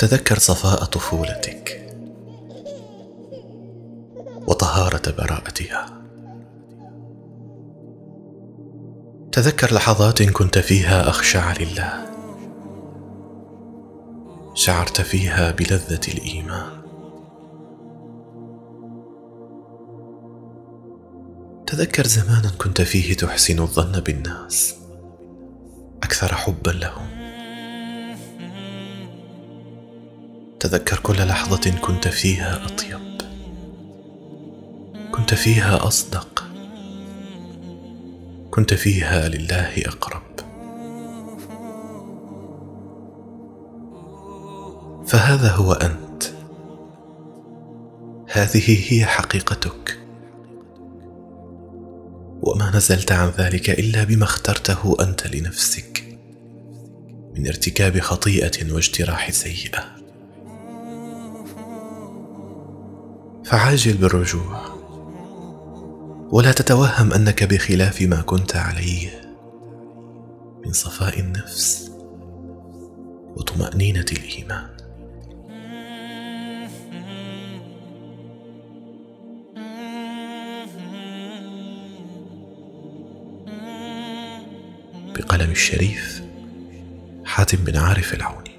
تذكر صفاء طفولتك وطهارة براءتها. تذكر لحظات كنت فيها أخشع لله. شعرت فيها بلذة الإيمان. تذكر زمانا كنت فيه تحسن الظن بالناس. أكثر حبا لهم. تذكر كل لحظة كنت فيها أطيب. كنت فيها أصدق. كنت فيها لله أقرب. فهذا هو أنت. هذه هي حقيقتك. وما نزلت عن ذلك إلا بما اخترته أنت لنفسك. من ارتكاب خطيئة واجتراح سيئة. فعاجل بالرجوع. ولا تتوهم أنك بخلاف ما كنت عليه. من صفاء النفس وطمأنينة الإيمان. بقلم الشريف حاتم بن عارف العوني.